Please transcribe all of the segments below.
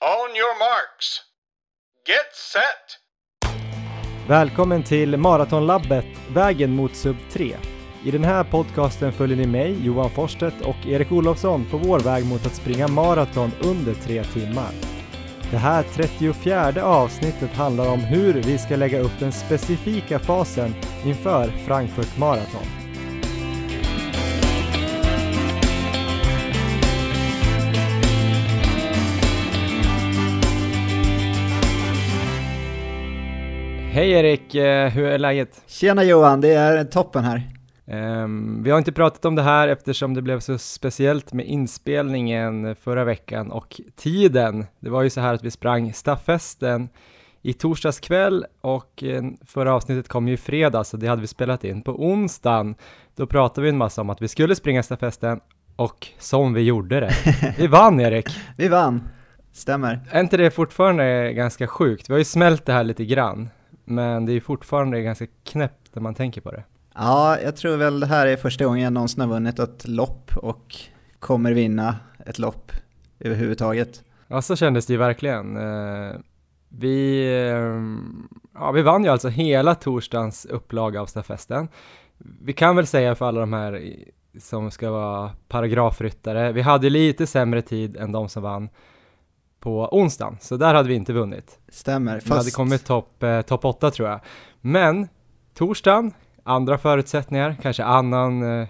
On your marks. Get set! Välkommen till Maratonlabbet, vägen mot sub 3. I den här podcasten följer ni mig, Johan Forstedt och Erik Olofsson på vår väg mot att springa maraton under tre timmar. Det här 34 avsnittet handlar om hur vi ska lägga upp den specifika fasen inför Frankfurt Marathon. Hej Erik, eh, hur är läget? Tjena Johan, det är toppen här. Um, vi har inte pratat om det här eftersom det blev så speciellt med inspelningen förra veckan och tiden. Det var ju så här att vi sprang stafesten i torsdags kväll och eh, förra avsnittet kom ju i fredag så det hade vi spelat in på onsdagen. Då pratade vi en massa om att vi skulle springa stafesten och som vi gjorde det. Vi vann Erik! vi vann, stämmer. Är inte det fortfarande ganska sjukt? Vi har ju smält det här lite grann, men det är fortfarande ganska knäppt när man tänker på det. Ja, jag tror väl det här är första gången jag någonsin har vunnit ett lopp och kommer vinna ett lopp överhuvudtaget. Ja, så kändes det ju verkligen. Eh, vi, eh, ja, vi vann ju alltså hela torsdagens upplaga av stafetten. Vi kan väl säga för alla de här som ska vara paragrafryttare, vi hade lite sämre tid än de som vann på onsdagen, så där hade vi inte vunnit. Stämmer. Vi hade kommit topp eh, top 8 tror jag. Men torsdagen andra förutsättningar, kanske annan eh,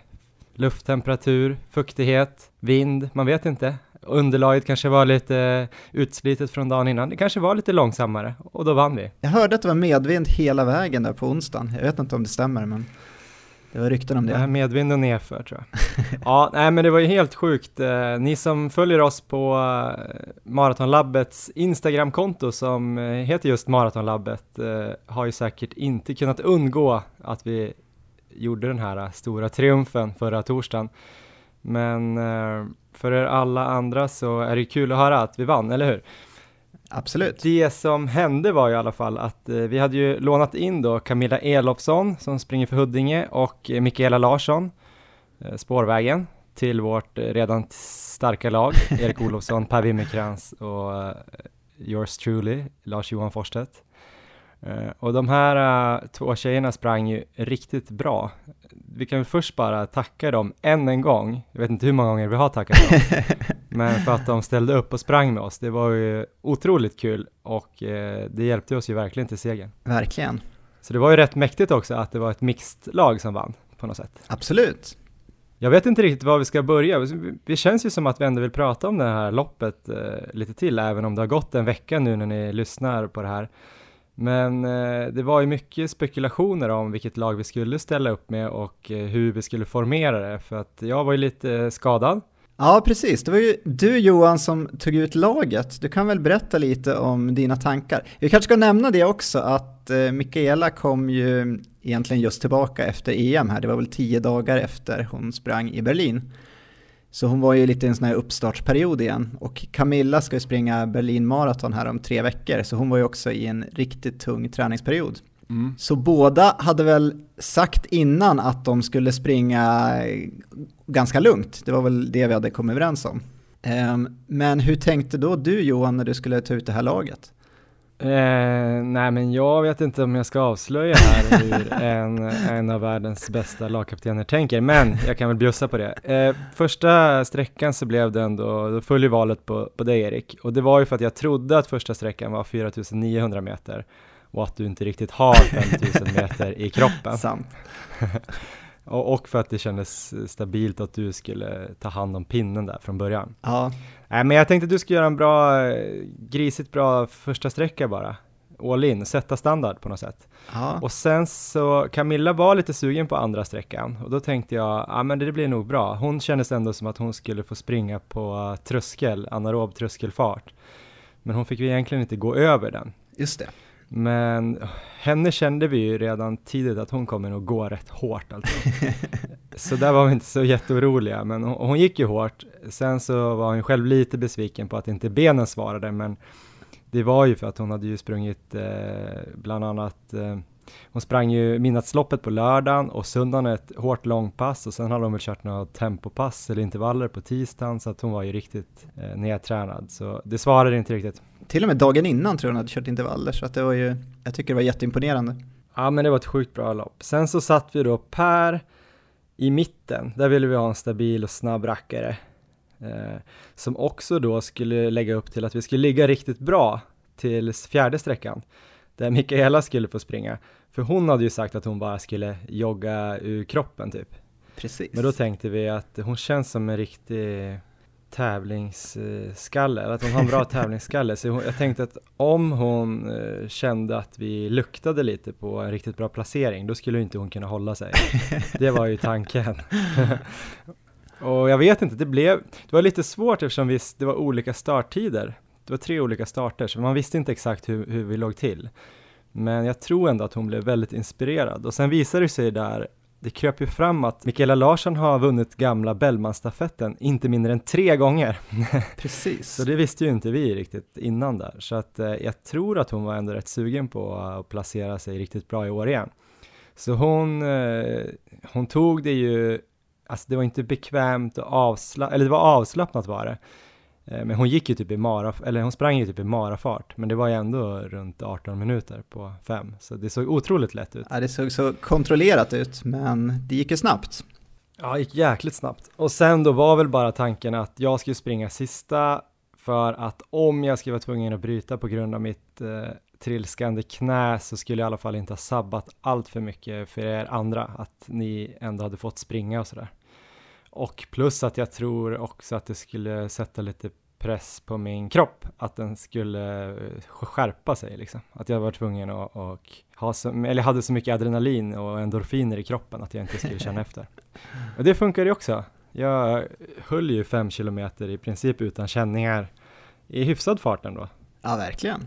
lufttemperatur, fuktighet, vind, man vet inte. Underlaget kanske var lite eh, utslitet från dagen innan, det kanske var lite långsammare och då vann vi. Jag hörde att det var medvind hela vägen där på onsdagen, jag vet inte om det stämmer men det var rykten om det. det medvind och nedför tror jag. ja, nej men det var ju helt sjukt. Eh, ni som följer oss på eh, Maratonlabbets Instagramkonto som eh, heter just Maratonlabbet har ju säkert inte kunnat undgå att vi gjorde den här stora triumfen förra torsdagen. Men för er alla andra så är det kul att höra att vi vann, eller hur? Absolut. Det som hände var i alla fall att eh, vi hade ju lånat in då Camilla Elofsson som springer för Huddinge och eh, Mikaela Larsson, eh, spårvägen, till vårt redan starka lag, Erik Olofsson, Per Wimmerkrans och yours truly, Lars-Johan Forstedt. Uh, och de här uh, två tjejerna sprang ju riktigt bra. Vi kan väl först bara tacka dem än en gång. Jag vet inte hur många gånger vi har tackat dem. men för att de ställde upp och sprang med oss. Det var ju otroligt kul och uh, det hjälpte oss ju verkligen till segern. Verkligen. Så det var ju rätt mäktigt också att det var ett mixed lag som vann på något sätt. Absolut. Jag vet inte riktigt var vi ska börja. Det känns ju som att vi ändå vill prata om det här loppet eh, lite till, även om det har gått en vecka nu när ni lyssnar på det här. Men eh, det var ju mycket spekulationer om vilket lag vi skulle ställa upp med och eh, hur vi skulle formera det, för att jag var ju lite skadad. Ja, precis. Det var ju du Johan som tog ut laget. Du kan väl berätta lite om dina tankar. Vi kanske ska nämna det också att eh, Mikaela kom ju egentligen just tillbaka efter EM här. Det var väl tio dagar efter hon sprang i Berlin. Så hon var ju lite i en sån här uppstartsperiod igen. Och Camilla ska ju springa Berlin Marathon här om tre veckor, så hon var ju också i en riktigt tung träningsperiod. Mm. Så båda hade väl sagt innan att de skulle springa ganska lugnt. Det var väl det vi hade kommit överens om. Um, men hur tänkte då du Johan när du skulle ta ut det här laget? Eh, nej men jag vet inte om jag ska avslöja här hur en, en av världens bästa lagkaptener tänker, men jag kan väl bjussa på det. Eh, första sträckan så blev det ändå, då föll ju valet på, på dig Erik, och det var ju för att jag trodde att första sträckan var 4900 meter och att du inte riktigt har 5000 meter i kroppen. Sant. och, för att det kändes stabilt att du skulle ta hand om pinnen där från början. Ja. Nej, men jag tänkte att du skulle göra en bra, grisigt bra första sträcka bara. All in, sätta standard på något sätt. Ja. Och sen så, Camilla var lite sugen på andra sträckan och då tänkte jag, ja men det blir nog bra. Hon kändes ändå som att hon skulle få springa på tröskel, anaerob tröskelfart. Men hon fick ju egentligen inte gå över den. Just det. Men henne kände vi ju redan tidigt att hon kommer nog gå rätt hårt alltså. så där var vi inte så jätteoroliga, men hon, hon, gick ju hårt. Sen så var hon själv lite besviken på att inte benen svarade, men det var ju för att hon hade ju sprungit eh, bland annat eh, hon sprang ju midnattsloppet på lördagen och söndagen ett hårt långpass och sen hade hon väl kört några tempopass eller intervaller på tisdagen så att hon var ju riktigt eh, nedtränad. Så det svarade inte riktigt. Till och med dagen innan tror jag hon hade kört intervaller så att det var ju, jag tycker det var jätteimponerande. Ja men det var ett sjukt bra lopp. Sen så satt vi då Per i mitten, där ville vi ha en stabil och snabb rackare. Eh, som också då skulle lägga upp till att vi skulle ligga riktigt bra till fjärde sträckan där Mikaela skulle få springa. För hon hade ju sagt att hon bara skulle jogga ur kroppen typ. Precis. Men då tänkte vi att hon känns som en riktig tävlingsskalle, att hon har en bra tävlingsskalle. Så hon, jag tänkte att om hon eh, kände att vi luktade lite på en riktigt bra placering, då skulle inte hon kunna hålla sig. Det var ju tanken. Och jag vet inte, det blev, det var lite svårt eftersom vi, det var olika starttider. Det var tre olika starter, så man visste inte exakt hur, hur vi låg till. Men jag tror ändå att hon blev väldigt inspirerad och sen visade det sig där det kröp ju fram att Mikaela Larsson har vunnit gamla Bellmanstafetten inte mindre än tre gånger. Precis. så det visste ju inte vi riktigt innan där. Så att eh, jag tror att hon var ändå rätt sugen på att placera sig riktigt bra i år igen. Så hon, eh, hon tog det ju, alltså det var inte bekvämt och avslappnat, eller det var avslappnat var det. Eh, men hon gick ju typ i mara, eller hon sprang ju typ i marafart, men det var ju ändå runt 18 minuter på fem, så det såg otroligt lätt ut. Ja, det såg så kontrollerat ut, men det gick ju snabbt. Ja, det gick jäkligt snabbt. Och sen då var väl bara tanken att jag skulle springa sista för att om jag skulle vara tvungen att bryta på grund av mitt eh, trilskande knä så skulle jag i alla fall inte ha sabbat allt för mycket för er andra, att ni ändå hade fått springa och sådär. Och plus att jag tror också att det skulle sätta lite press på min kropp, att den skulle eh, skärpa sig liksom. Att jag var tvungen att och ha så, eller hade så mycket adrenalin och endorfiner i kroppen att jag inte skulle känna efter. Och det funkar ju också. Jag höll ju fem kilometer i princip utan känningar i hyfsad fart ändå. Ja, verkligen.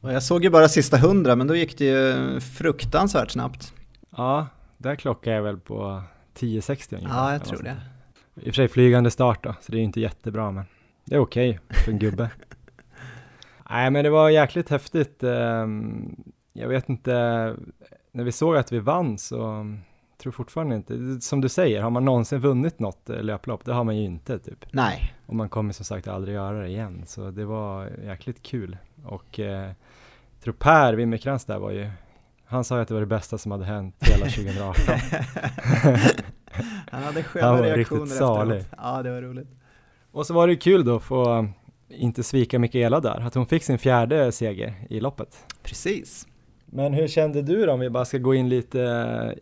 Och jag såg ju bara sista hundra, men då gick det ju fruktansvärt snabbt. Ja, där klockade jag väl på 10.60 ungefär. Ja, jag tror det. I och för sig flygande start då, så det är inte jättebra men det är okej okay för en gubbe. Nej men det var jäkligt häftigt. Ehm, jag vet inte, när vi såg att vi vann så tror fortfarande inte, som du säger, har man någonsin vunnit något eh, löplopp? Det har man ju inte typ. Nej. Och man kommer som sagt aldrig göra det igen, så det var jäkligt kul. Och eh, tror Per Wimmerkrantz där var ju, han sa ju att det var det bästa som hade hänt hela 2018. Han hade sköna reaktioner efteråt. Ja, det var roligt. Och så var det kul då att få inte svika Mikaela där, att hon fick sin fjärde seger i loppet. Precis. Men hur kände du då, om vi bara ska gå in lite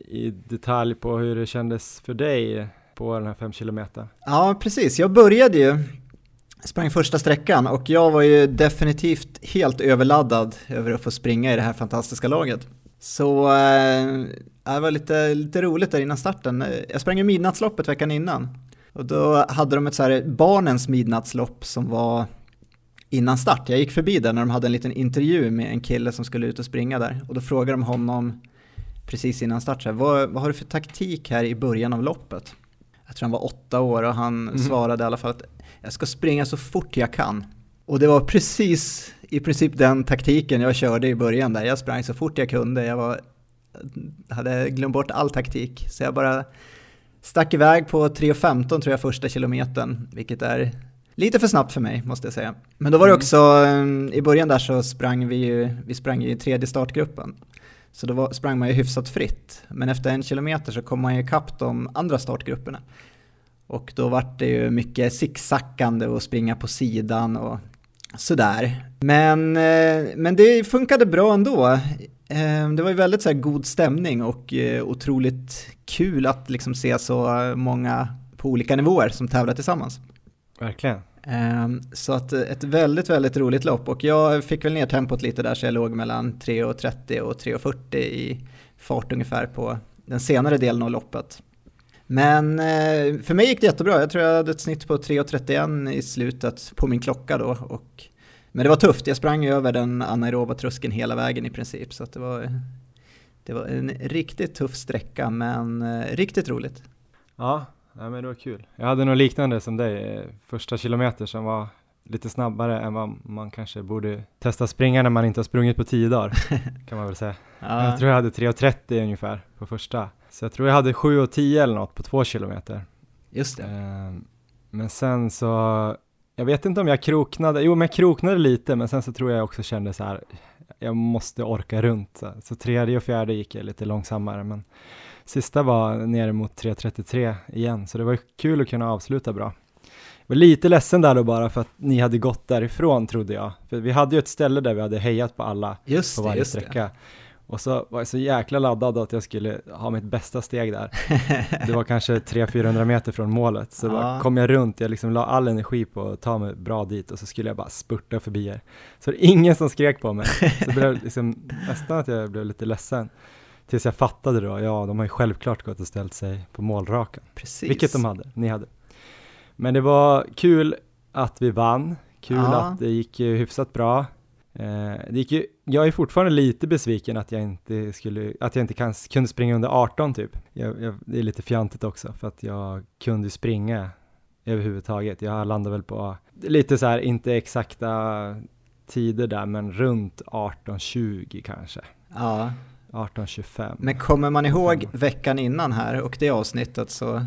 i detalj på hur det kändes för dig på den här fem kilometer? Ja, precis. Jag började ju, sprang första sträckan och jag var ju definitivt helt överladdad över att få springa i det här fantastiska laget. Så äh, det var lite, lite roligt där innan starten. Jag sprang ju midnattsloppet veckan innan. Och då hade de ett så här barnens midnattslopp som var innan start. Jag gick förbi där när de hade en liten intervju med en kille som skulle ut och springa där. Och då frågade de honom precis innan start, så här, vad, vad har du för taktik här i början av loppet? Jag tror han var åtta år och han mm. svarade i alla fall att jag ska springa så fort jag kan. Och det var precis i princip den taktiken jag körde i början där. Jag sprang så fort jag kunde. Jag var, hade glömt bort all taktik. Så jag bara stack iväg på 3.15 tror jag första kilometern, vilket är lite för snabbt för mig måste jag säga. Men då var det mm. också, mm. i början där så sprang vi ju, vi sprang ju i tredje startgruppen. Så då var, sprang man ju hyfsat fritt. Men efter en kilometer så kom man ju ikapp de andra startgrupperna. Och då vart det ju mycket zigzackande och springa på sidan och sådär. Men, eh, men det funkade bra ändå. Eh, det var ju väldigt så god stämning och eh, otroligt kul att liksom se så många på olika nivåer som tävlar tillsammans. Verkligen. Så att ett väldigt, väldigt roligt lopp och jag fick väl ner tempot lite där så jag låg mellan 3.30 och 3.40 i fart ungefär på den senare delen av loppet. Men eh, för mig gick det jättebra. Jag tror jag hade ett snitt på 3.31 i slutet på min klocka då. Och, men det var tufft. Jag sprang över den anaeroba tröskeln hela vägen i princip. Så det, var, det var en riktigt tuff sträcka men eh, riktigt roligt. Ja, ja, men det var kul. Jag hade något liknande som dig, första kilometer som var lite snabbare än vad man kanske borde testa springa när man inte har sprungit på tio dagar, kan man väl säga. Ja. Jag tror jag hade 3.30 ungefär på första. Så jag tror jag hade 7.10 eller något på två kilometer. Just det. Ehm, Men sen så, jag vet inte om jag kroknade, jo men jag kroknade lite, men sen så tror jag också kände så här, jag måste orka runt. Så, så tredje och fjärde gick jag lite långsammare, men sista var nere mot 3.33 igen, så det var kul att kunna avsluta bra. Jag var lite ledsen där då bara för att ni hade gått därifrån trodde jag, för vi hade ju ett ställe där vi hade hejat på alla Just på det, varje det. sträcka. Och så var jag så jäkla laddad att jag skulle ha mitt bästa steg där. Det var kanske 300-400 meter från målet, så Ja. kom jag runt, jag liksom la all energi på att ta mig bra dit och så skulle jag bara spurta förbi er. Så det är ingen som skrek på mig, så det blev liksom nästan att jag blev lite ledsen. Tills jag fattade då, ja de har ju självklart gått och ställt sig på målrakan. Precis. Vilket de hade, ni hade. Men det var kul att vi vann, kul Ja. att det gick hyfsat bra. Eh, det gick ju, jag är fortfarande lite besviken att jag inte skulle, att jag inte kan, kunde springa under 18 typ. Jag, jag, det är lite fjantigt också för att jag kunde springa överhuvudtaget. Jag landade väl på lite så här, inte exakta tider där, men runt 18-20 kanske. Ja, 18-25. men kommer man ihåg veckan innan här och det avsnittet så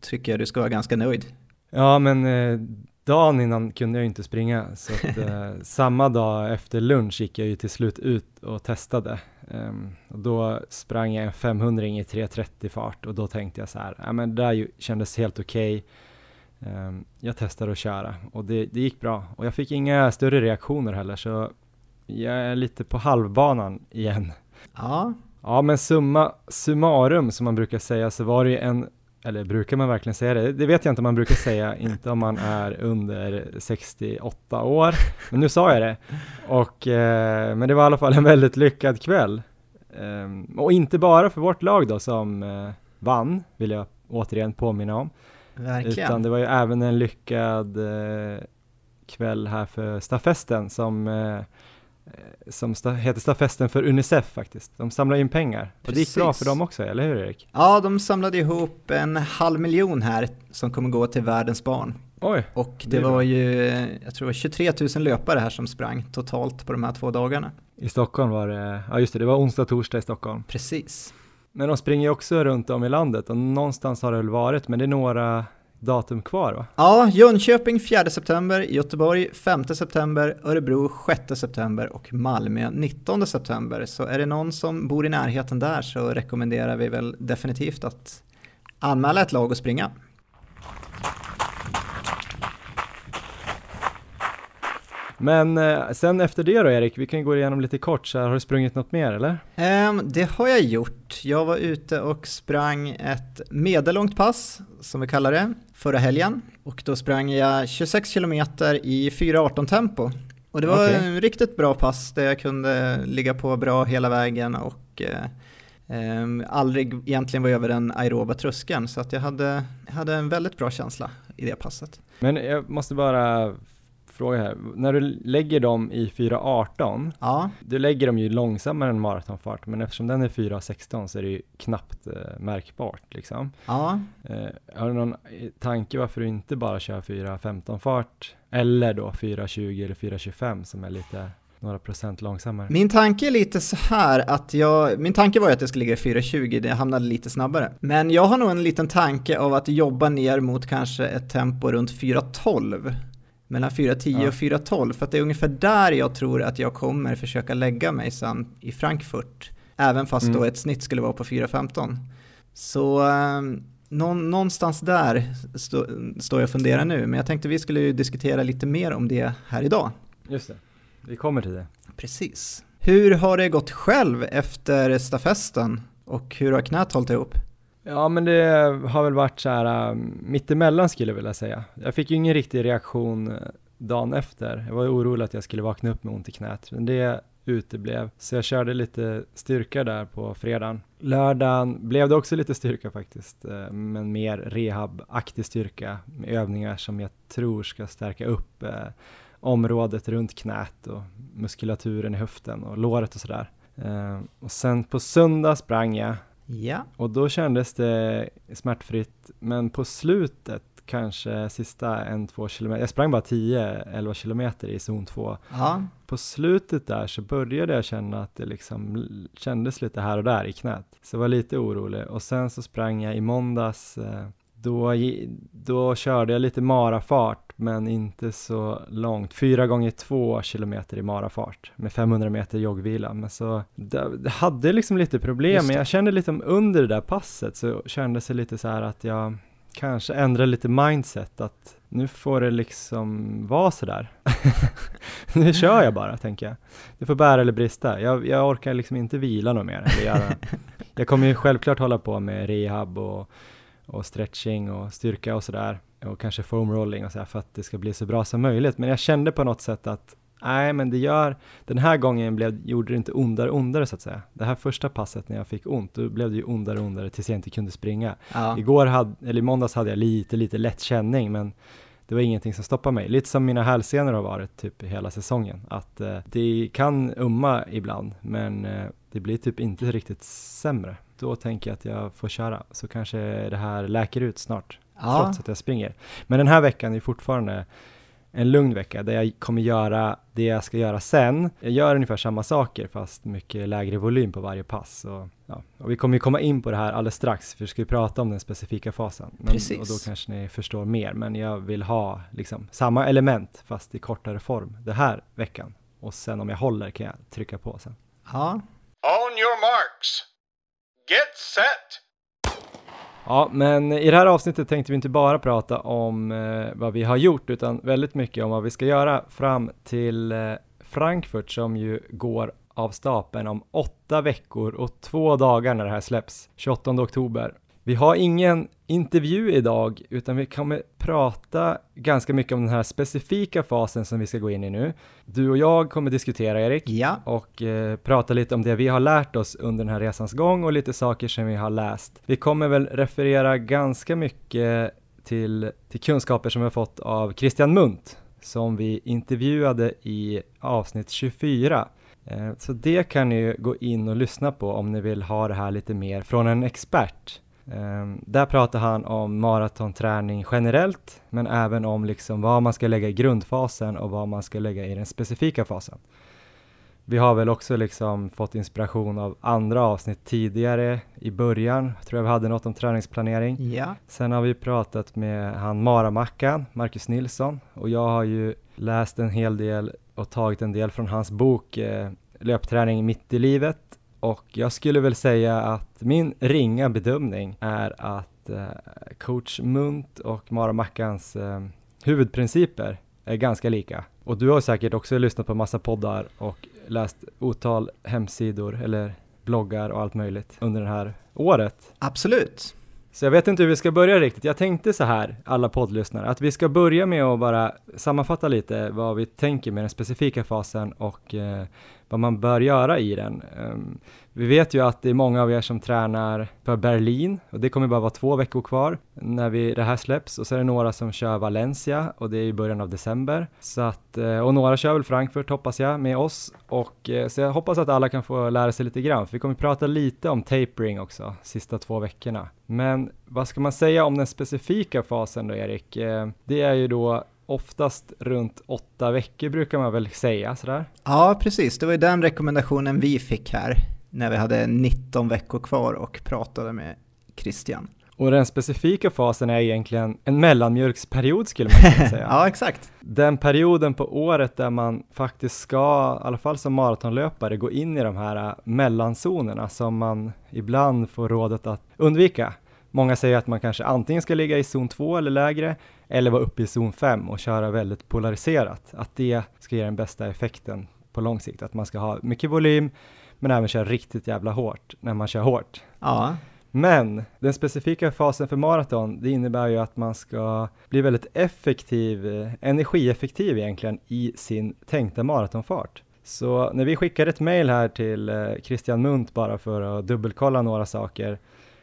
tycker jag du ska vara ganska nöjd. Ja, men eh, dagen innan kunde jag inte springa, så att, eh, samma dag efter lunch gick jag ju till slut ut och testade. Ehm, och då sprang jag en 500 i 3.30 fart och då tänkte jag så här, ja men det där ju, kändes helt okej. Ehm, jag testade att köra och det, det gick bra och jag fick inga större reaktioner heller så jag är lite på halvbanan igen. Ja, Ja, men summa summarum som man brukar säga så var det ju en, eller brukar man verkligen säga det? Det vet jag inte om man brukar säga, inte om man är under 68 år, men nu sa jag det. Och, eh, men det var i alla fall en väldigt lyckad kväll. Ehm, och inte bara för vårt lag då som eh, vann, vill jag återigen påminna om, verkligen. utan det var ju även en lyckad eh, kväll här för stafesten som eh, som sta- heter Stafesten för Unicef faktiskt. De samlar in pengar. Och det gick bra Precis. för dem också, eller hur Erik? Ja, de samlade ihop en halv miljon här som kommer gå till världens barn. Oj! Och Det det var ju, jag tror det var 23 000 löpare här som sprang totalt på de här två dagarna. I Stockholm var det, ja just det, det var onsdag, torsdag i Stockholm. Precis. Men de springer ju också runt om i landet och någonstans har det väl varit, men det är några datum kvar va? Ja, Jönköping 4 september, Göteborg 5 september, Örebro 6 september och Malmö 19 september. Så är det någon som bor i närheten där så rekommenderar vi väl definitivt att anmäla ett lag och springa. Men eh, sen efter det då Erik, vi kan gå igenom lite kort, så här, har du sprungit något mer eller? Ehm, det har jag gjort. Jag var ute och sprang ett medellångt pass, som vi kallar det, förra helgen. Och då sprang jag 26 kilometer i 4.18 tempo. Och det var en riktigt bra pass där jag kunde ligga på bra hela vägen och eh, ehm, aldrig egentligen var över den aeroba tröskeln. Så att jag hade, hade en väldigt bra känsla i det passet. Men jag måste bara fråga här, när du lägger dem i 4.18, Ja, du lägger dem ju långsammare än maratonfart, men eftersom den är 4.16 så är det ju knappt eh, märkbart liksom. ja. Eh, har du någon eh, tanke varför du inte bara kör 4.15 fart, eller då 4.20 eller 4.25 som är lite några procent långsammare? Min tanke är lite så här att jag, min tanke var ju att jag skulle ligga i 4.20, det hamnade lite snabbare. Men jag har nog en liten tanke av att jobba ner mot kanske ett tempo runt 4.12. Mellan 4.10 Ja. och 4.12, för att det är ungefär där jag tror att jag kommer försöka lägga mig sen i Frankfurt. Även fast Mm. då ett snitt skulle vara på 4.15. Så eh, någon, någonstans där stå, står jag och funderar nu, men jag tänkte vi skulle diskutera lite mer om det här idag. Just det, vi kommer till det. Precis. Hur har det gått själv efter stafetten och hur har knät hållit ihop? Ja men det har väl varit så här äh, mittemellan skulle jag vilja säga. Jag fick ju ingen riktig reaktion äh, dagen efter. Jag var ju orolig att jag skulle vakna upp med ont i knät, men det uteblev. Så jag körde lite styrka där på fredagen. Lördagen blev det också lite styrka faktiskt, äh, men mer rehabaktig styrka med övningar som jag tror ska stärka upp äh, området runt knät och muskulaturen i höften och låret och sådär. Och sen på söndag sprang jag Ja, och då kändes det smärtfritt, men på slutet kanske sista en, två kilometer, jag sprang bara 10-11 kilometer i zon 2. Ja. På slutet där så började jag känna att det liksom kändes lite här och där i knät. Så jag var lite orolig och sen så sprang jag i måndags, eh, då, då körde jag lite marafart men inte så långt, fyra gånger två kilometer i marafart med 500 meter joggvila. Men så, det, hade liksom lite problem, men jag kände lite under det där passet så kändes det lite så här att jag kanske ändrade lite mindset att nu får det liksom vara sådär. nu kör jag bara, tänker jag. Det får bära eller brista. Jag, jag orkar liksom inte vila något mer. Eller göra. jag kommer ju självklart hålla på med rehab och, och stretching och styrka och sådär. Och kanske foam rolling och sådär för att det ska bli så bra som möjligt. Men jag kände på något sätt att nej, men det gör, den här gången blev, gjorde det inte ondare och ondare så att säga. Det här första passet när jag fick ont, då blev det ju ondare och ondare tills jag inte kunde springa. Ja. Igår hade, eller i måndags hade jag lite, lite lätt känning, men det var ingenting som stoppade mig. Lite som mina hälsenor har varit typ hela säsongen. Att eh, det kan umma ibland, men eh, det blir typ inte riktigt sämre. Då tänker jag att jag får köra, så kanske det här läker ut snart, Ja. trots att jag springer. Men den här veckan är fortfarande en lugn vecka där jag kommer göra det jag ska göra sen. Jag gör ungefär samma saker fast mycket lägre volym på varje pass. Och, ja. och vi kommer ju komma in på det här alldeles strax för vi ska ju prata om den specifika fasen. Men, Precis. Och då kanske ni förstår mer, men jag vill ha liksom samma element fast i kortare form den här veckan. Och sen om jag håller kan jag trycka på sen. ja. On your marks. Get set. Ja, men i det här avsnittet tänkte vi inte bara prata om eh, vad vi har gjort utan väldigt mycket om vad vi ska göra fram till eh, Frankfurt som ju går av stapeln om åtta veckor och två dagar när det här släpps, 28 oktober. Vi har ingen intervju idag utan vi kommer prata ganska mycket om den här specifika fasen som vi ska gå in i nu. Du och jag kommer diskutera Erik Ja. och eh, prata lite om det vi har lärt oss under den här resans gång och lite saker som vi har läst. Vi kommer väl referera ganska mycket till, till kunskaper som vi har fått av Christian Munt som vi intervjuade i avsnitt 24. Eh, Så det kan ni gå in och lyssna på om ni vill ha det här lite mer från en expert. Eh, Där pratar han om maratonträning generellt, men även om liksom vad man ska lägga i grundfasen och vad man ska lägga i den specifika fasen. Vi har väl också liksom fått inspiration av andra avsnitt tidigare i början, tror jag vi hade något om träningsplanering. Ja. Sen har vi pratat med han Maramackan, Marcus Nilsson, och jag har ju läst en hel del och tagit en del från hans bok eh, Löpträning mitt i livet. Och jag skulle väl säga att min ringa bedömning är att eh, coach Munt och Maramackans eh, huvudprinciper är ganska lika. Och du har säkert också lyssnat på massa poddar och läst otal hemsidor eller bloggar och allt möjligt under det här året. Absolut. Så jag vet inte hur vi ska börja riktigt. Jag tänkte så här, alla poddlyssnare, att vi ska börja med att bara sammanfatta lite vad vi tänker med den specifika fasen och eh, vad man bör göra i den. Um, vi vet ju att det är många av er som tränar på Berlin och det kommer bara vara två veckor kvar när vi, det här släpps och så är det några som kör Valencia och det är i början av december. Så att, eh, och några kör väl Frankfurt hoppas jag med oss och eh, så jag hoppas att alla kan få lära sig lite grann för vi kommer prata lite om tapering också sista två veckorna. Men vad ska man säga om den specifika fasen då Erik? Eh, det är ju då oftast runt åtta veckor brukar man väl säga sådär. Ja, precis. Det var ju den rekommendationen vi fick här när vi hade 19 veckor kvar och pratade med Christian. Och den specifika fasen är egentligen en mellanmjölksperiod skulle man kunna säga. Ja, exakt. Den perioden på året där man faktiskt ska, i alla fall som maratonlöpare, gå in i de här äh, mellanzonerna som man ibland får rådet att undvika. Många säger att man kanske antingen ska ligga i zon 2 eller lägre, eller vara uppe i zon 5 och köra väldigt polariserat. Att det ska ge den bästa effekten på lång sikt. Att man ska ha mycket volym, men även köra riktigt jävla hårt när man kör hårt. Ja, Men den specifika fasen för maraton, det innebär ju att man ska bli väldigt effektiv, eh, energieffektiv egentligen i sin tänkta maratonfart. Så när vi skickade ett mail här till eh, Christian Munt bara för att dubbelkolla några saker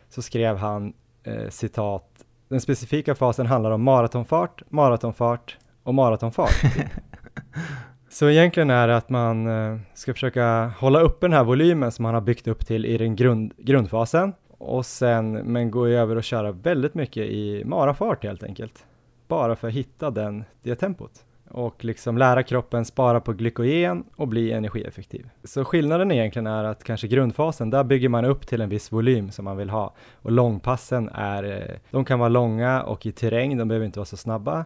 så skrev han eh, citat den specifika fasen handlar om maratonfart, maratonfart och maratonfart. Så egentligen är det att man eh, ska försöka hålla uppe den här volymen som man har byggt upp till i den grund, grundfasen och sen men gå över och köra väldigt mycket i marafart helt enkelt. bara för att hitta den, det tempot och liksom lära kroppen spara på glykogen och bli energieffektiv. Så skillnaden egentligen är att kanske grundfasen, där bygger man upp till en viss volym som man vill ha och långpassen är, eh, de kan vara långa och i terräng, de behöver inte vara så snabba.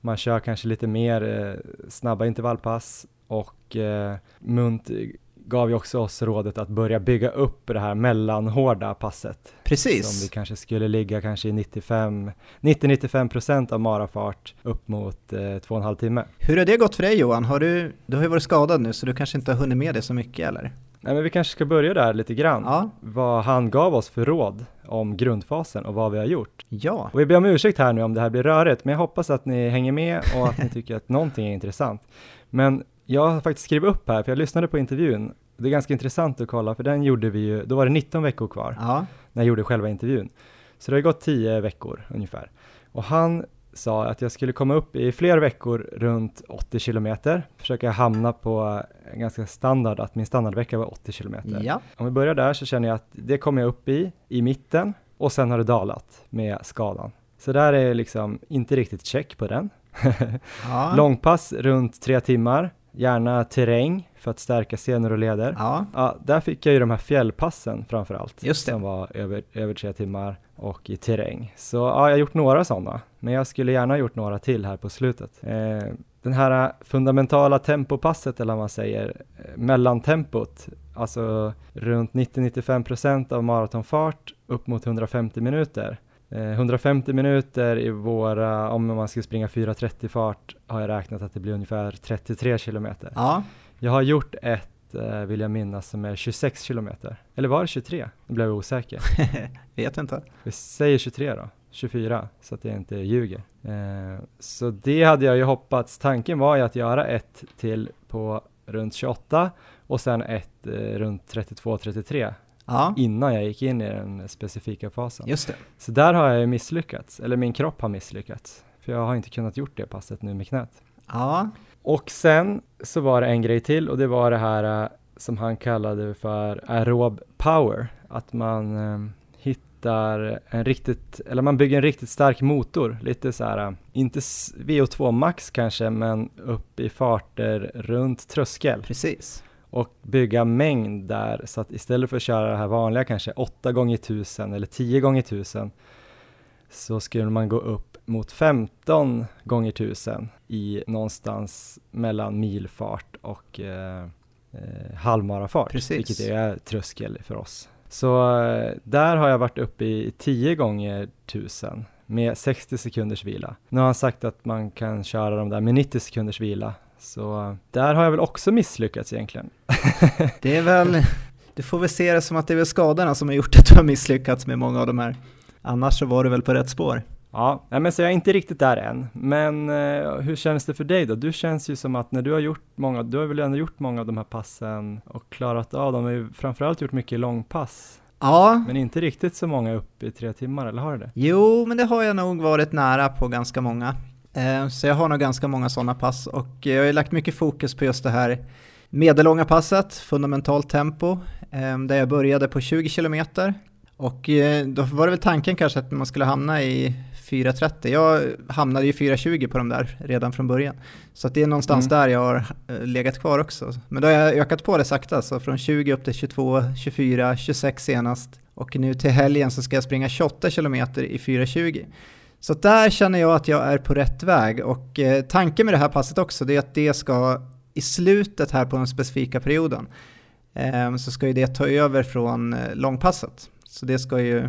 Man kör kanske lite mer eh, snabba intervallpass och eh, Munt gav ju också oss rådet att börja bygga upp det här mellanhårda passet. Precis. Som vi kanske skulle ligga kanske i 90-95% av marafart upp mot eh, två och en halv timme. Hur har det gått för dig Johan? Har du, du har ju varit skadad nu så du kanske inte har hunnit med det så mycket eller? Nej men vi kanske ska börja där lite grann. Ja. Vad han gav oss för råd om grundfasen och vad vi har gjort. Ja. Och vi ber om ursäkt här nu om det här blir rörigt, men jag hoppas att ni hänger med och att ni tycker att någonting är intressant. Men jag har faktiskt skrivit upp här, för jag lyssnade på intervjun. Det är ganska intressant att kolla, för den gjorde vi ju, då var det 19 veckor kvar, Ja. när jag gjorde själva intervjun. Så det har gått 10 veckor ungefär. Och han sa att jag skulle komma upp i fler veckor runt 80 kilometer, försöka hamna på en ganska standard, att min standardvecka var 80 kilometer. Ja. Om vi börjar där så känner jag att det kommer jag upp i, i mitten, och sen har det dalat med skadan. Så där är liksom inte riktigt check på den. ja. Långpass runt tre timmar, gärna terräng för att stärka senor och leder. Ja. Ja, där fick jag ju de här fjällpassen framför allt, Just det. som var över, över tre timmar och i terräng. Så ja, jag har gjort några sådana, men jag skulle gärna ha gjort några till här på slutet. Eh, den här fundamentala tempopasset, eller vad man säger, eh, mellantempot, alltså runt 90-95% av maratonfart upp mot 150 minuter. Eh, 150 minuter i våra, om man ska springa 4.30 fart, har jag räknat att det blir ungefär 33 kilometer. Ja. Jag har gjort ett, eh, vill jag minnas, som är 26 kilometer. Eller var det 23? Nu blev jag osäker. Vet inte. Vi säger 23 då, 24, så att jag inte ljuger. Eh, så det hade jag ju hoppats. Tanken var ju att göra ett till på runt 28 och sen ett eh, runt 32-33 Ja. innan jag gick in i den specifika fasen. Just det. Så där har jag ju misslyckats, eller min kropp har misslyckats. För jag har inte kunnat gjort det passet nu med knät. Ja. Och sen så var det en grej till och det var det här eh, som han kallade för aerob power. Att man eh, hittar en riktigt, eller man bygger en riktigt stark motor. Lite så här, eh, inte s- VO2 max kanske, men upp i farter runt tröskel. Precis. Och bygga mängd där så att istället för att köra det här vanliga kanske 8 gånger 1000 eller 10 gånger 1000 så skulle man gå upp mot 15 gånger 1000 i någonstans mellan milfart och eh, eh, halvmarafart, Precis. vilket är tröskel för oss. Så eh, där har jag varit uppe i 10 gånger 1000 med 60 sekunders vila. Nu har han sagt att man kan köra de där med 90 sekunders vila, så där har jag väl också misslyckats egentligen. Det är väl, du får väl se det som att det är väl skadorna som har gjort att du har misslyckats med många av de här. Annars så var du väl på rätt spår. Ja, men så jag är inte riktigt där än. Men eh, hur känns det för dig då? Du känns ju som att när du har gjort många, du har väl ändå gjort många av de här passen och klarat av dem. Du har framförallt gjort mycket långpass, Ja, men inte riktigt så många upp i tre timmar, eller har du det? jo, men det har jag nog varit nära på ganska många. Eh, Så jag har nog ganska många sådana pass och jag har lagt mycket fokus på just det här medellånga passet, fundamentalt tempo, eh, där jag började på 20 kilometer. Och eh, då var det väl tanken kanske att man skulle hamna i 4.30. Jag hamnade ju 4.20 på de där redan från början. Så att det är någonstans Mm. där jag har legat kvar också. Men då har jag ökat på det sakta, så från 20 upp till 22, 24, 26 senast. Och nu till helgen så ska jag springa 28 kilometer i 4.20. Så där känner jag att jag är på rätt väg och eh, tanken med det här passet också det är att det ska i slutet här på den specifika perioden eh, så ska ju det ta över från eh, långpasset. Så det ska ju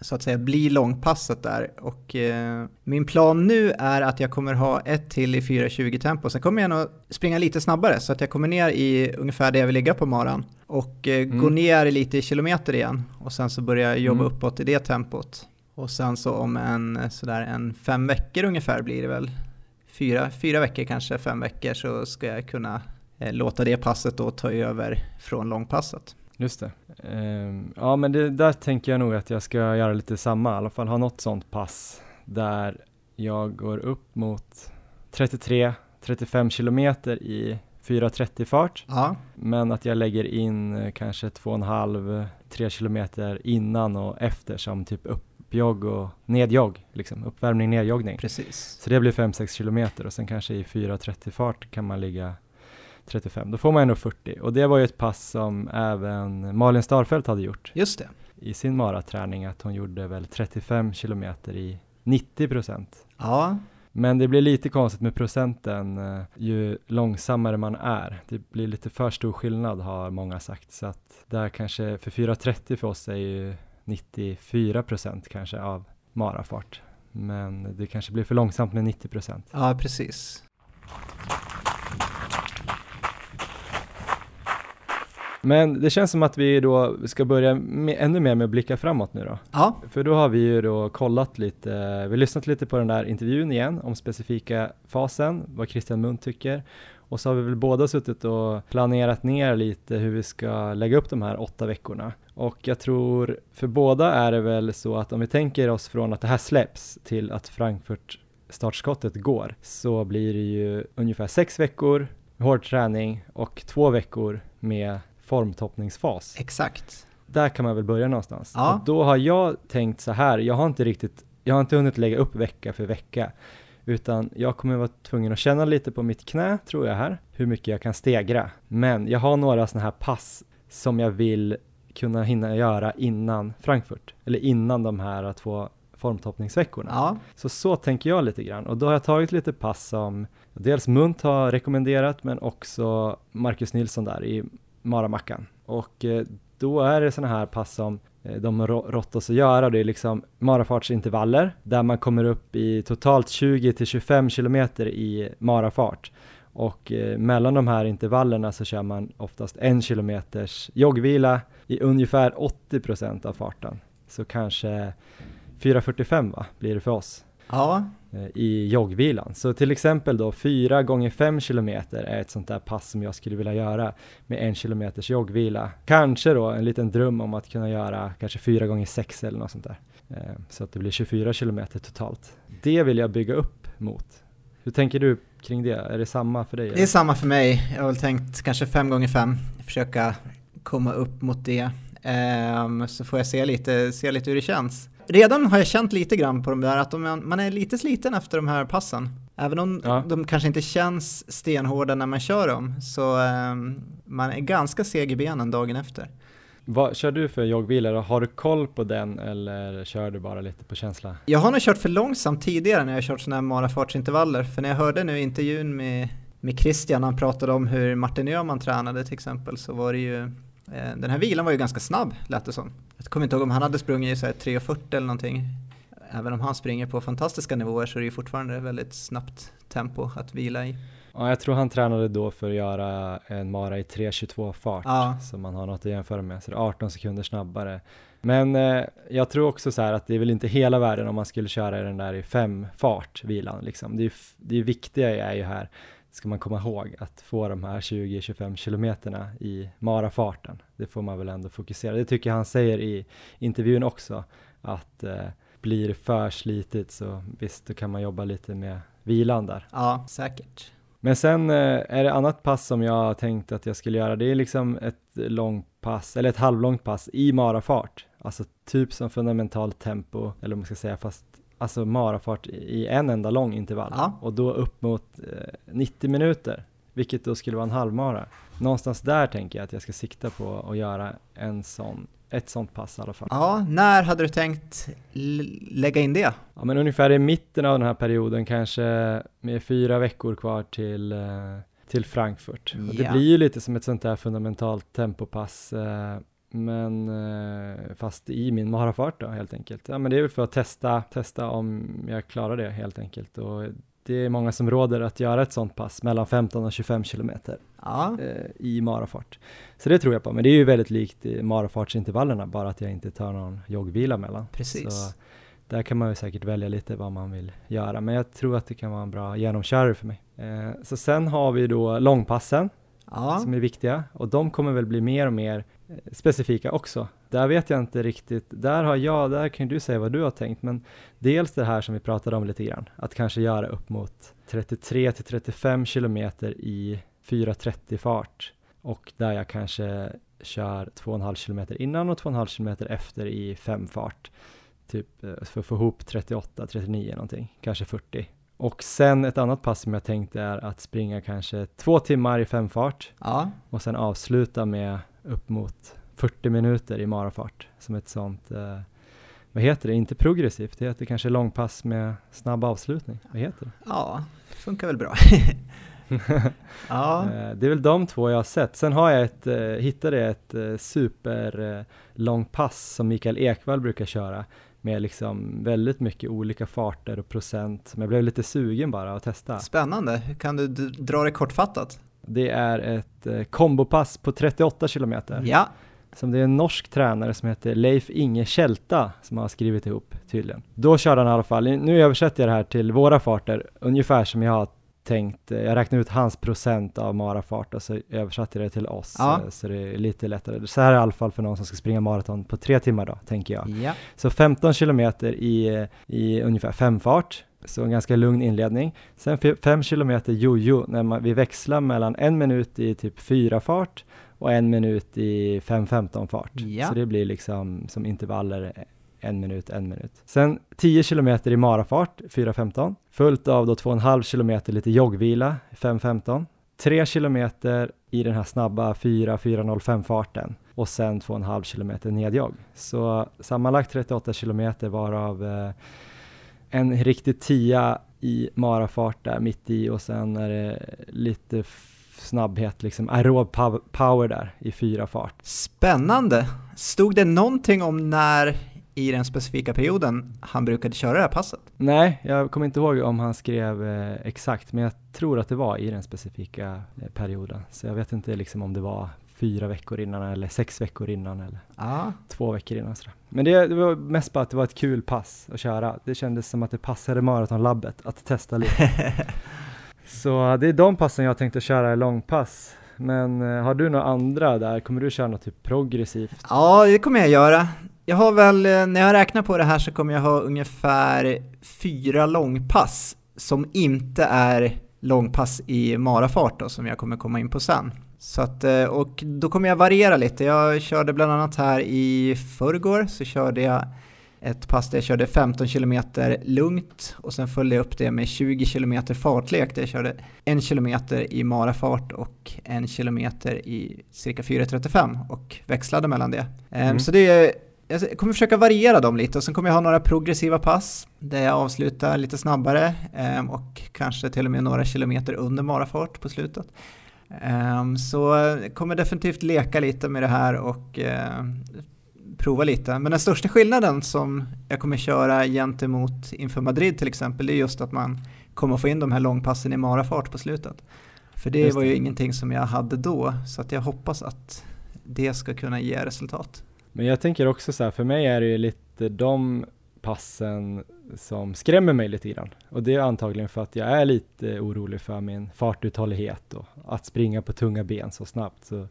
så att säga bli långpasset där och eh, min plan nu är att jag kommer ha ett till i 4.20 tempo. Sen kommer jag nog springa lite snabbare så att jag kommer ner i ungefär där jag vill ligga på maran och eh, Mm. ner lite i kilometer igen och sen så börjar jag jobba Mm. uppåt i det tempot. Och sen så om en eh, sådär en fem veckor ungefär blir det väl, fyra, fyra veckor kanske, fem veckor så ska jag kunna eh, låta det passet då ta över från långpasset. Just det. Ehm, ja, men det, där tänker jag nog att jag ska göra lite samma, i alla fall ha något sånt pass där jag går upp mot 33-35 kilometer i 4.30 fart, Ja, men att jag lägger in eh, kanske 2,5-3 kilometer innan och efter som typ upp, uppjogg och nedjogg, liksom uppvärmning, nedjoggning. Precis. Så det blir 5-6 kilometer och sen kanske i 4.30 fart kan man ligga 35. Då får man ändå 40 och det var ju ett pass som även Malin Starfelt hade gjort Just det. i sin maraträning att hon gjorde väl 35 kilometer i 90 procent. Ja, Men det blir lite konstigt med procenten eh, ju långsammare man är. Det blir lite för stor skillnad har många sagt. Så att där kanske för 4.30 för oss är ju 94 procent kanske av marafart. Men det kanske blir för långsamt med 90 procent. ja precis. Men det känns som att vi då ska börja med, ännu mer med att blicka framåt nu då. Ja, För då har vi ju då kollat lite, vi har lyssnat lite på den där intervjun igen om specifika fasen, vad Christian Munt tycker. Och så har vi väl båda suttit och planerat ner lite hur vi ska lägga upp de här åtta veckorna. Och jag tror för båda är det väl så att om vi tänker oss från att det här släpps till att Frankfurt startskottet går så blir det ju ungefär sex veckor hård träning och två veckor med formtoppningsfas exakt. där kan man väl börja någonstans. Ja. Och då har jag tänkt så här, jag har inte riktigt, jag har inte hunnit lägga upp vecka för vecka, utan jag kommer vara tvungen att känna lite på mitt knä, tror jag här, hur mycket jag kan stegra. Men jag har några sådana här pass som jag vill kunna hinna göra innan Frankfurt, eller innan de här två formtoppningsveckorna. Ja, Så så tänker jag lite grann och då har jag tagit lite pass som dels Munt har rekommenderat men också Marcus Nilsson där i Maramackan. Och eh, då är det sådana här pass som eh, de har rå- rått oss att göra. Det är liksom marafartsintervaller där man kommer upp i totalt 20 till 25 kilometer i marafart. Och eh, mellan de här intervallerna så kör man oftast en kilometers joggvila i ungefär 80 procent av farten. Så kanske 4.45 va, blir det för oss ja, eh, i joggvilan. Så till exempel då 4 gånger 5 kilometer är ett sånt där pass som jag skulle vilja göra med en kilometers joggvila. Kanske då en liten dröm om att kunna göra kanske 4 gånger 6 eller något sånt där. Eh, Så att det blir 24 kilometer totalt. Det vill jag bygga upp mot. Hur tänker du kring det? Är det samma för dig? det är eller? samma för mig. Jag har väl tänkt kanske fem gånger fem, försöka komma upp mot det. Ehm, så får jag se lite, se lite hur det känns. Redan har jag känt lite grann på de där att de, man är lite sliten efter de här passen. Även om Ja. de kanske inte känns stenhårda när man kör dem så ehm, man är ganska seg i benen dagen efter. Vad kör du för joggvila då? Har du koll på den eller kör du bara lite på känsla? Jag har nog kört för långsamt tidigare när jag har kört sådana här marafartsintervaller. För när jag hörde nu intervjun med, med Christian, han pratade om hur Martin Öhman tränade till exempel, så var det ju eh, den här vilan var ju ganska snabb lät det som. Jag kommer inte ihåg om han hade sprungit i så här 3.40 eller någonting. Även om han springer på fantastiska nivåer så är det ju fortfarande väldigt snabbt tempo att vila i. Ja, jag tror han tränade då för att göra en mara i 3.22 fart, Ja. så man har något att jämföra med, så det är 18 sekunder snabbare. Men eh, jag tror också så här att det är väl inte hela världen om man skulle köra den där i fem fart, vilan liksom. Det, är, det viktiga är ju här, ska man komma ihåg, att få de här 20-25 kilometerna i marafarten. Det får man väl ändå fokusera. Det tycker jag han säger i intervjun också, att eh, blir det för slitigt så visst, då kan man jobba lite med vilan där. Ja, säkert. Men sen eh, är det annat pass som jag tänkt att jag skulle göra. Det är liksom ett långt pass, eller ett halvlångt pass i marafart. Alltså typ som fundamentalt tempo, eller vad man ska säga, fast alltså marafart i en enda lång intervall. Ja. Och då upp mot eh, 90 minuter, vilket då skulle vara en halvmara. Någonstans där tänker jag att jag ska sikta på att göra en sån, ett sånt pass i alla fall. Ja, när hade du tänkt lägga in det? Ja men ungefär i mitten av den här perioden kanske med fyra veckor kvar till, eh, till Frankfurt. Och det Ja. blir ju lite som ett sånt där fundamentalt tempopass eh, men eh, fast i min marafart då helt enkelt. Ja men det är väl för att testa, testa om jag klarar det helt enkelt och det är många som råder att göra ett sånt pass mellan 15 och 25 kilometer Ja, eh, i marafart. Så det tror jag på, men det är ju väldigt likt marafartsintervallerna, bara att jag inte tar någon joggvila mellan. precis. Så där kan man ju säkert välja lite vad man vill göra, men jag tror att det kan vara en bra genomkörare för mig. Eh, så sen har vi då långpassen Ja, som är viktiga och de kommer väl bli mer och mer specifika också. Där vet jag inte riktigt, där har jag, där kan du säga vad du har tänkt, men dels det här som vi pratade om lite grann, att kanske göra upp mot 33 till 35 kilometer i 4.30 fart och där jag kanske kör 2,5 kilometer innan och 2,5 kilometer efter i 5 fart typ eh, för att få ihop 38, 39 någonting, kanske 40. Och sen ett annat pass som jag tänkte är att springa kanske två timmar i femfart Ja, och sen avsluta med upp mot 40 minuter i marafart som ett sånt, eh, vad heter det, inte progressivt, det heter kanske långpass med snabb avslutning, vad heter det? ja, funkar väl bra. ja, Eh, Det är väl de två jag har sett. Sen har jag ett, eh, hittade jag ett eh, super eh, långpass som Mikael Ekvall brukar köra med liksom väldigt mycket olika farter och procent. Men jag blev lite sugen bara att testa. spännande. Kan du dra det kortfattat? Det är ett eh, kombopass på 38 kilometer Ja, som det är en norsk tränare som heter Leif Inge Kälta som har skrivit ihop tydligen. Då körde han i alla fall, nu översätter jag det här till våra farter, ungefär som jag har tänkt, jag räknar ut hans procent av marafart och så översatte jag det till oss, Ja. eh, så det är lite lättare. Så här är det i alla fall för någon som ska springa maraton på tre timmar då, tänker jag. ja, Så 15 kilometer i, eh, i ungefär femfart, så en ganska lugn inledning. Sen 5 kilometer jojo, när man, vi växlar mellan en minut i typ fyra fart och en minut i 5-15 fart. Ja. Så det blir liksom som intervaller en minut, en minut. Sen 10 kilometer i marafart, 4.15, följt av då 2,5 kilometer lite joggvila, 5.15. 3 kilometer i den här snabba 4-4.05 farten och sen 2,5 kilometer nedjogg. Så sammanlagt 38 kilometer varav eh, en riktig tia i marafart där mitt i och sen är det lite snabbhet, liksom aerob pow- power där i fyra fart. Spännande. Stod det någonting om när i den specifika perioden han brukade köra det här passet? Nej, jag kommer inte ihåg om han skrev eh, exakt, men jag tror att det var i den specifika eh, perioden. Så jag vet inte liksom om det var fyra veckor innan eller sex veckor innan eller Ja, två veckor innan. Sådär. Men det, det var mest bara att det var ett kul pass att köra. Det kändes som att det passade maratonlabbet att testa lite. Så det är de passen jag tänkte köra i långpass. Men eh, har du några andra där? Kommer du köra något typ progressivt? ja det kommer jag göra. Jag har väl, eh, när jag räknar på det här så kommer jag ha ungefär fyra långpass som inte är långpass i marafart då, som jag kommer komma in på sen. Så att, eh, och då kommer jag variera lite. Jag körde bland annat här i förrgår så körde jag ett pass där jag körde 15 km lugnt och sen följde jag upp det med 20 km fartlek där jag körde en kilometer i marafart och en kilometer i cirka 4.35 och växlade mellan det. Ehm, Mm. Så det är, jag kommer försöka variera dem lite och sen kommer jag ha några progressiva pass där jag avslutar lite snabbare ehm, och kanske till och med några kilometer under marafart på slutet. Ehm, Så jag kommer definitivt leka lite med det här och eh, prova lite. Men den största skillnaden som jag kommer köra gentemot inför Madrid till exempel, det är just att man kommer få in de här långpassen i marafart på slutet. För det Just var ju det. ingenting som jag hade då, så att jag hoppas att det ska kunna ge resultat. Men jag tänker också så här, för mig är det ju lite de passen som skrämmer mig lite grann. Och det är antagligen för att jag är lite orolig för min fartuthållighet och att springa på tunga ben så snabbt. Så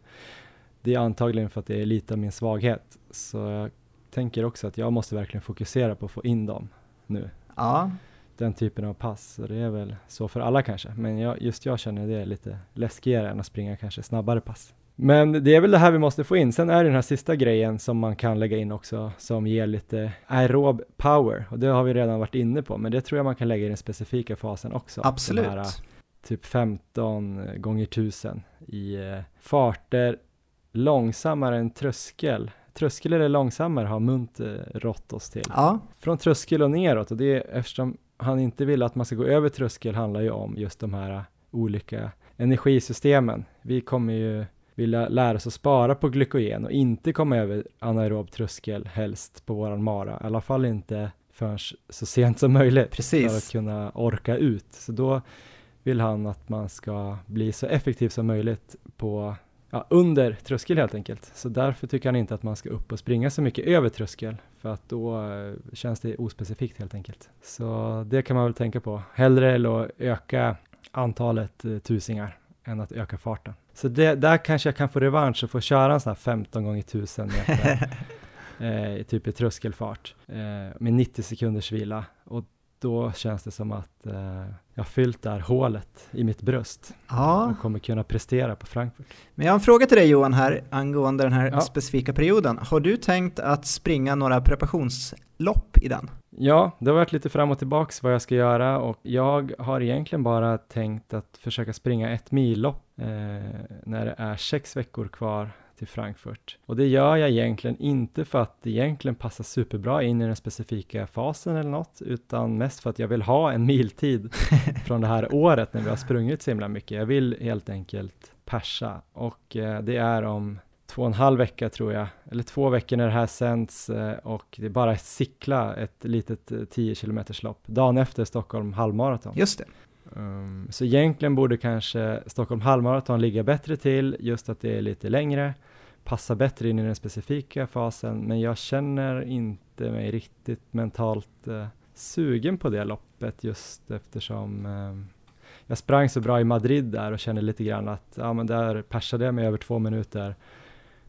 det är antagligen för att det är lite av min svaghet. Så jag tänker också att jag måste verkligen fokusera på att få in dem nu. Ja, Den typen av pass. Och det är väl så för alla kanske. Men jag, just jag känner det är lite läskigare än att springa kanske snabbare pass. Men det är väl det här vi måste få in. Sen är det den här sista grejen som man kan lägga in också som ger lite aerob power. Och det har vi redan varit inne på. Men det tror jag man kan lägga i den specifika fasen också. absolut. Här, typ 15 gånger 1000 i eh, farter långsammare än tröskel. Tröskel eller långsammare har Munt eh, rått oss till Ja, från tröskel och neråt och det är eftersom han inte vill att man ska gå över tröskel handlar ju om just de här olika energisystemen. Vi kommer ju vilja lära oss att spara på glykogen och inte komma över anaerob tröskel helst på våran mara, i alla fall inte förrän så sent som möjligt för att precis. kunna orka ut. Så då vill han att man ska bli så effektiv som möjligt på ja, under tröskel helt enkelt. Så därför tycker han inte att man ska upp och springa så mycket över tröskel för att då eh, känns det ospecifikt helt enkelt. Så det kan man väl tänka på. Hellre eller att öka antalet eh, tusingar än att öka farten. Så det, där kanske jag kan få revansch och få köra en sån här 15 gånger 1000 meter eh, typ i tröskelfart eh, med 90 sekunders vila. Och då känns det som att eh, jag fyllt det här hålet i mitt bröst Ja, och kommer kunna prestera på Frankfurt. men jag har en fråga till dig Johan här angående den här Ja. specifika perioden. Har du tänkt att springa några preparationslopp i den? Ja, det har varit lite fram och tillbaks vad jag ska göra och jag har egentligen bara tänkt att försöka springa ett millopp eh, när det är sex veckor kvar till Frankfurt. Och det gör jag egentligen inte för att det egentligen passar superbra in i den specifika fasen eller något, utan mest för att jag vill ha en miltid från det här året när vi har sprungit så himla mycket. Jag vill helt enkelt persa och eh, det är om två och en halv vecka tror jag, eller två veckor när det här sänds eh, och det är bara att cykla ett litet eh, 10 km lopp dagen efter Stockholm halvmaraton. Just det. Um, så egentligen borde kanske Stockholm halvmaraton ligga bättre till, just att det är lite längre, passar bättre in i den specifika fasen, men jag känner inte mig riktigt mentalt eh, sugen på det loppet just eftersom ehm, jag sprang så bra i Madrid där och kände lite grann att ja, men där persade jag mig över två minuter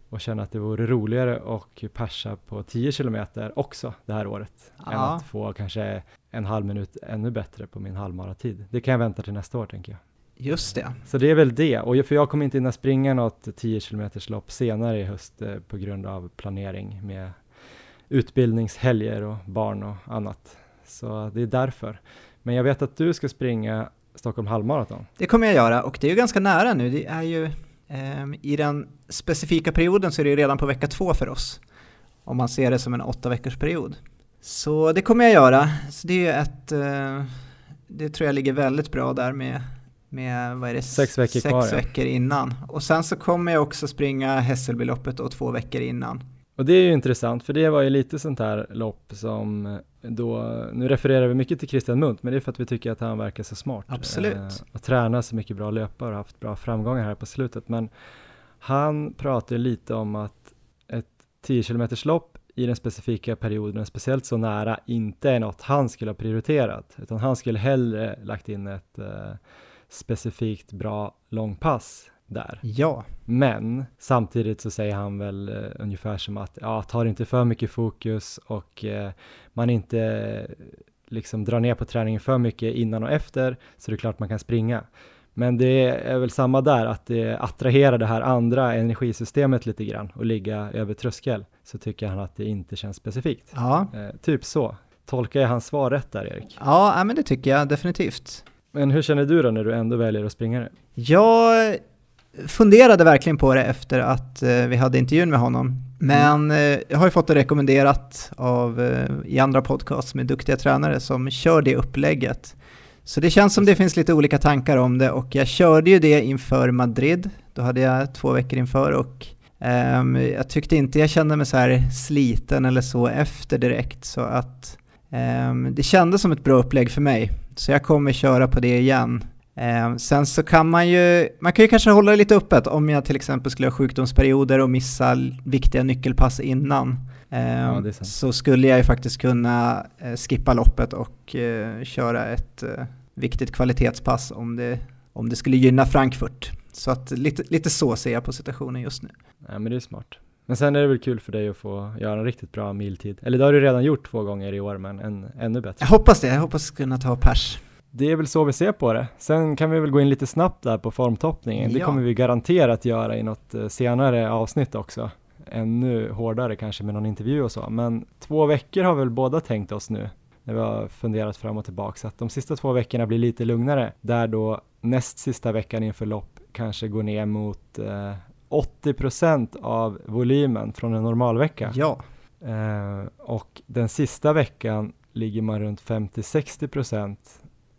och kände att det vore roligare och persa på 10 kilometer också det här året än Ja. att få kanske en halv minut ännu bättre på min halvmaratid. Det kan jag vänta till nästa år tänker jag. Just det. Så det är väl det, och för jag kommer inte hinna springa något 10 km lopp senare i höst eh, på grund av planering med utbildningshelger och barn och annat. Så det är därför. Men jag vet att du ska springa Stockholm halvmaraton. Det kommer jag göra och det är ju ganska nära nu. Det är ju ehm, i den specifika perioden så är det ju redan på vecka två för oss. Om man ser det som en åtta veckors period. Så det kommer jag göra. Så det är ett, eh, det tror jag ligger väldigt bra där med, med vad är det? Sex veckor Sex kvar, veckor innan. Och sen så kommer jag också springa Hässelbyloppet då två veckor innan. Och det är ju intressant, för det var ju lite sånt här lopp som eh, då, nu refererar vi mycket till Christian Munt, men det är för att vi tycker att han verkar så smart. Absolut. Eh, och tränar så mycket bra löpare och haft bra framgångar här på slutet. Men han pratar ju lite om att ett 10 km lopp i den specifika perioden, speciellt så nära, inte är något han skulle ha prioriterat, utan han skulle hellre lagt in ett eh, specifikt bra långpass där. Ja, Men samtidigt så säger han väl eh, ungefär som att ja, tar inte för mycket fokus och eh, man inte eh, liksom drar ner på träningen för mycket innan och efter så det är klart man kan springa. Men det är väl samma där, att det attraherar det här andra energisystemet lite grann och ligga över tröskel så tycker han att det inte känns specifikt. ja, Eh, typ så. Tolkar jag hans svar rätt där Erik? ja, ja men det tycker jag definitivt. Men hur känner du då när du ändå väljer att springa det? Jag funderade verkligen på det efter att eh, vi hade intervjun med honom. Men eh, jag har ju fått det rekommenderat av, eh, i andra podcasts med duktiga tränare som kör det upplägget. Så det känns som det finns lite olika tankar om det och jag körde ju det inför Madrid. Då hade jag två veckor inför och ehm, jag tyckte inte jag kände mig så här sliten eller så efter direkt så att det kändes som ett bra upplägg för mig. Så jag kommer köra på det igen. Eh, sen så kan man ju, man kan ju kanske hålla det lite öppet om jag till exempel skulle ha sjukdomsperioder och missa viktiga nyckelpass innan. Eh, Ja, så skulle jag ju faktiskt kunna eh, skippa loppet och eh, köra ett eh, viktigt kvalitetspass om det, om det skulle gynna Frankfurt. Så att lite, lite så ser jag på situationen just nu. Nej men det är smart. Men sen är det väl kul för dig att få göra en riktigt bra miltid. Eller det har du redan gjort två gånger i år, men en, ännu bättre. Jag hoppas det, jag hoppas kunna ta pers. Det är väl så vi ser på det. Sen kan vi väl gå in lite snabbt där på formtoppningen. Det Ja. kommer vi garanterat göra i något eh, senare avsnitt också. Ännu hårdare kanske med någon intervju och så. Men två veckor har vi väl båda tänkt oss nu när vi har funderat fram och tillbaka. Så att de sista två veckorna blir lite lugnare. Där då näst sista veckan inför lopp kanske går ner mot eh, 80% av volymen från en normalvecka. Ja, Eh, och den sista veckan ligger man runt 50-60%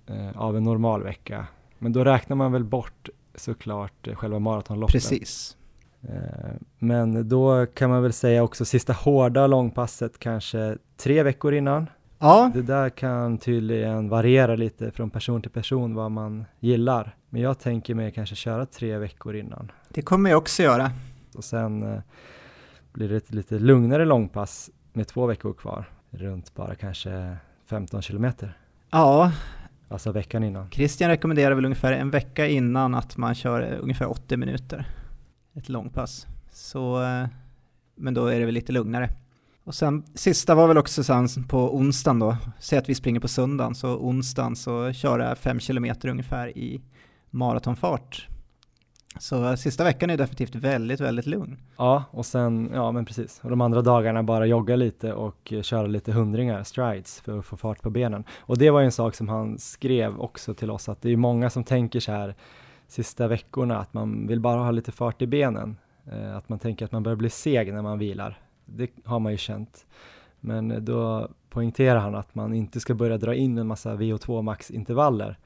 eh, av en normal vecka. Men då räknar man väl bort såklart eh, själva maratonloppet. precis. Eh, men då kan man väl säga också sista hårda långpasset kanske tre veckor innan. Ja, Det där kan tydligen variera lite från person till person vad man gillar. Men jag tänker mig kanske köra tre veckor innan. det kommer jag också göra. Och sen eh, blir det ett lite lugnare långpass med två veckor kvar, runt bara kanske 15 kilometer, Ja, alltså veckan innan. Christian rekommenderar väl ungefär en vecka innan att man kör eh, ungefär 80 minuter. Ett långpass. Så, eh, men då är det väl lite lugnare. Och sen sista var väl också sen på onsdagen då, säg att vi springer på söndagen, så onsdagen så kör jag fem kilometer ungefär i maratonfart. Så sista veckan är definitivt väldigt, väldigt lugn. Ja, och sen, ja men precis, och de andra dagarna bara jogga lite och köra lite hundringar, strides, för att få fart på benen. Och det var ju en sak som han skrev också till oss, att det är många som tänker så här sista veckorna, att man vill bara ha lite fart i benen. Eh, att man tänker att man börjar bli seg när man vilar. Det har man ju känt. Men då poängterar han att man inte ska börja dra in en massa VO2 max-intervaller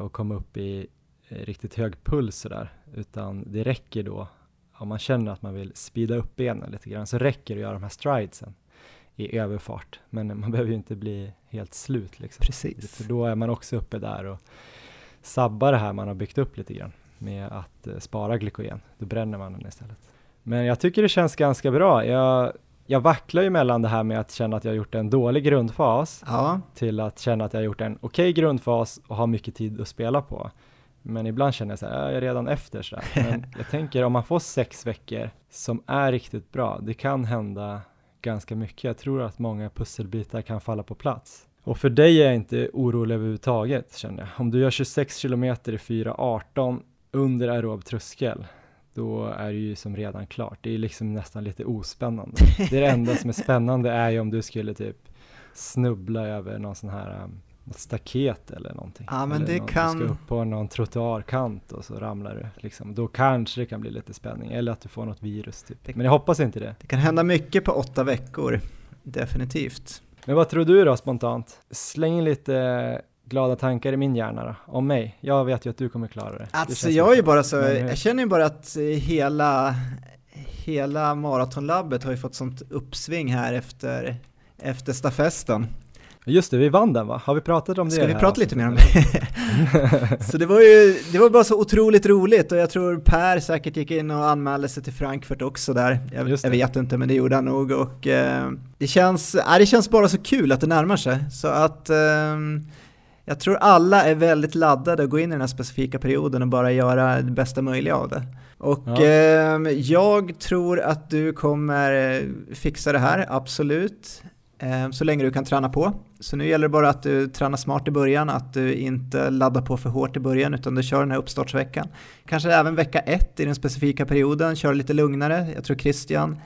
och komma upp i eh, riktigt hög puls sådär, utan det räcker då om man känner att man vill speeda upp benen lite grann så räcker det att göra de här stridesen i överfart. Men man behöver ju inte bli helt slut liksom. Precis. För då är man också uppe där och sabbar det här man har byggt upp lite grann med att eh, spara glykogen. Då bränner man den istället. Men jag tycker det känns ganska bra. Jag, jag vacklar ju mellan det här med att känna att jag har gjort en dålig grundfas Ja, till att känna att jag har gjort en okej okay grundfas och har mycket tid att spela på. Men ibland känner jag så här, jag är redan efter så här. Men jag tänker om man får sex veckor som är riktigt bra, det kan hända ganska mycket. Jag tror att många pusselbitar kan falla på plats. Och för dig är jag inte orolig överhuvudtaget känner jag. Om du gör 26 kilometer i 4.18 under aerob tröskel, då är det ju som redan klart. Det är liksom nästan lite ospännande. Det enda som är spännande är ju om du skulle typ snubbla över någon sån här um, något staket eller någonting. Ja, men eller det någon, kan- Du ska upp på någon trottoarkant och så ramlar du. Liksom. Då kanske det kan bli lite spänning, eller att du får något virus typ. Det- Men jag hoppas inte det. det kan hända mycket på åtta veckor. Definitivt. Men vad tror du då spontant? Släng in lite glada tankar i min hjärna då, om mig. Jag vet ju att du kommer klara det. det Alltså känns jag är ju bara så, jag känner ju bara att eh, hela, hela maratonlabbet har ju fått sånt uppsving här efter, efter stafetten. Just det, vi vann den va? Har vi pratat om det? Ska vi prata lite mer om det? så det var ju, det var bara så otroligt roligt och jag tror Per säkert gick in och anmälde sig till Frankfurt också där. Jag, jag det. vet inte men det gjorde han nog och eh, det, känns, äh, det känns bara så kul att det närmar sig. Så att ehm, jag tror alla är väldigt laddade att gå in i den här specifika perioden och bara göra det bästa möjliga av det. Och Ja. ehm, jag tror att du kommer eh, fixa det här, absolut. Ehm, så länge du kan träna på. Så nu gäller det bara att du tränar smart i början, att du inte laddar på för hårt i början utan du kör den här uppstartsveckan. Kanske även vecka ett i den specifika perioden, kör lite lugnare. Jag tror Christian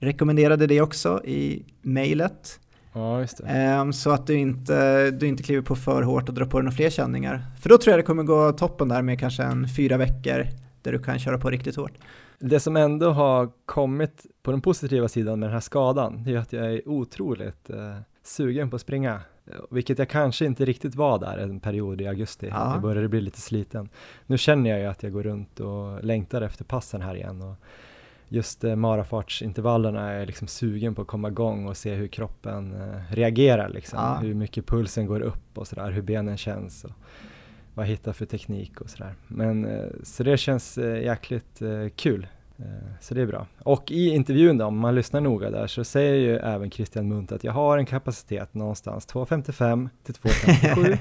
rekommenderade det också i mejlet. Ja, just det. Ehm, Så att du inte, du inte kliver på för hårt och drar på dig några fler känningar. För då tror jag det kommer gå toppen där med kanske en fyra veckor där du kan köra på riktigt hårt. Det som ändå har kommit på den positiva sidan med den här skadan, det är att jag är otroligt eh, sugen på att springa. Eh, Vilket jag kanske inte riktigt var där en period i augusti, Ja. jag började bli lite sliten. Nu känner jag ju att jag går runt och längtar efter passen här igen och just eh, marafartsintervallerna är jag liksom sugen på att komma igång och se hur kroppen eh, reagerar liksom. Ja. Hur mycket pulsen går upp och sådär, hur benen känns och vad jag hittar för teknik och sådär. Men eh, så det känns eh, jäkligt kul. Så det är bra. Och i intervjun då, om man lyssnar noga där, så säger ju även Christian Munt att jag har en kapacitet någonstans 2.55 till 2.57.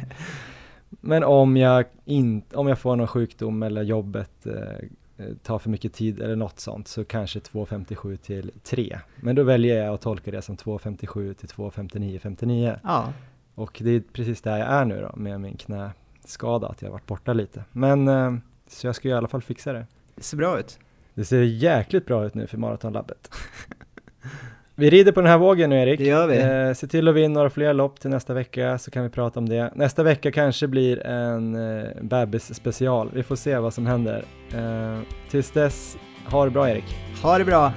Men om jag, in, om jag får någon sjukdom eller jobbet eh, eh, tar för mycket tid eller något sånt så kanske 2.57 till 3. Men då väljer jag att tolka det som 2.57 till 2.59, 59. Ja, Och det är precis där jag är nu då med min knäskada, att jag varit borta lite. Men eh, så jag ska ju i alla fall fixa det. det ser bra ut. Det ser jäkligt bra ut nu för Maratonlabbet. Vi rider på den här vågen nu Erik. Det gör vi. Eh, se till att vinna några fler lopp till nästa vecka så kan vi prata om det. Nästa vecka kanske blir en eh, bebis special. Vi får se vad som händer. Eh, tills dess, ha det bra Erik. Ha det bra!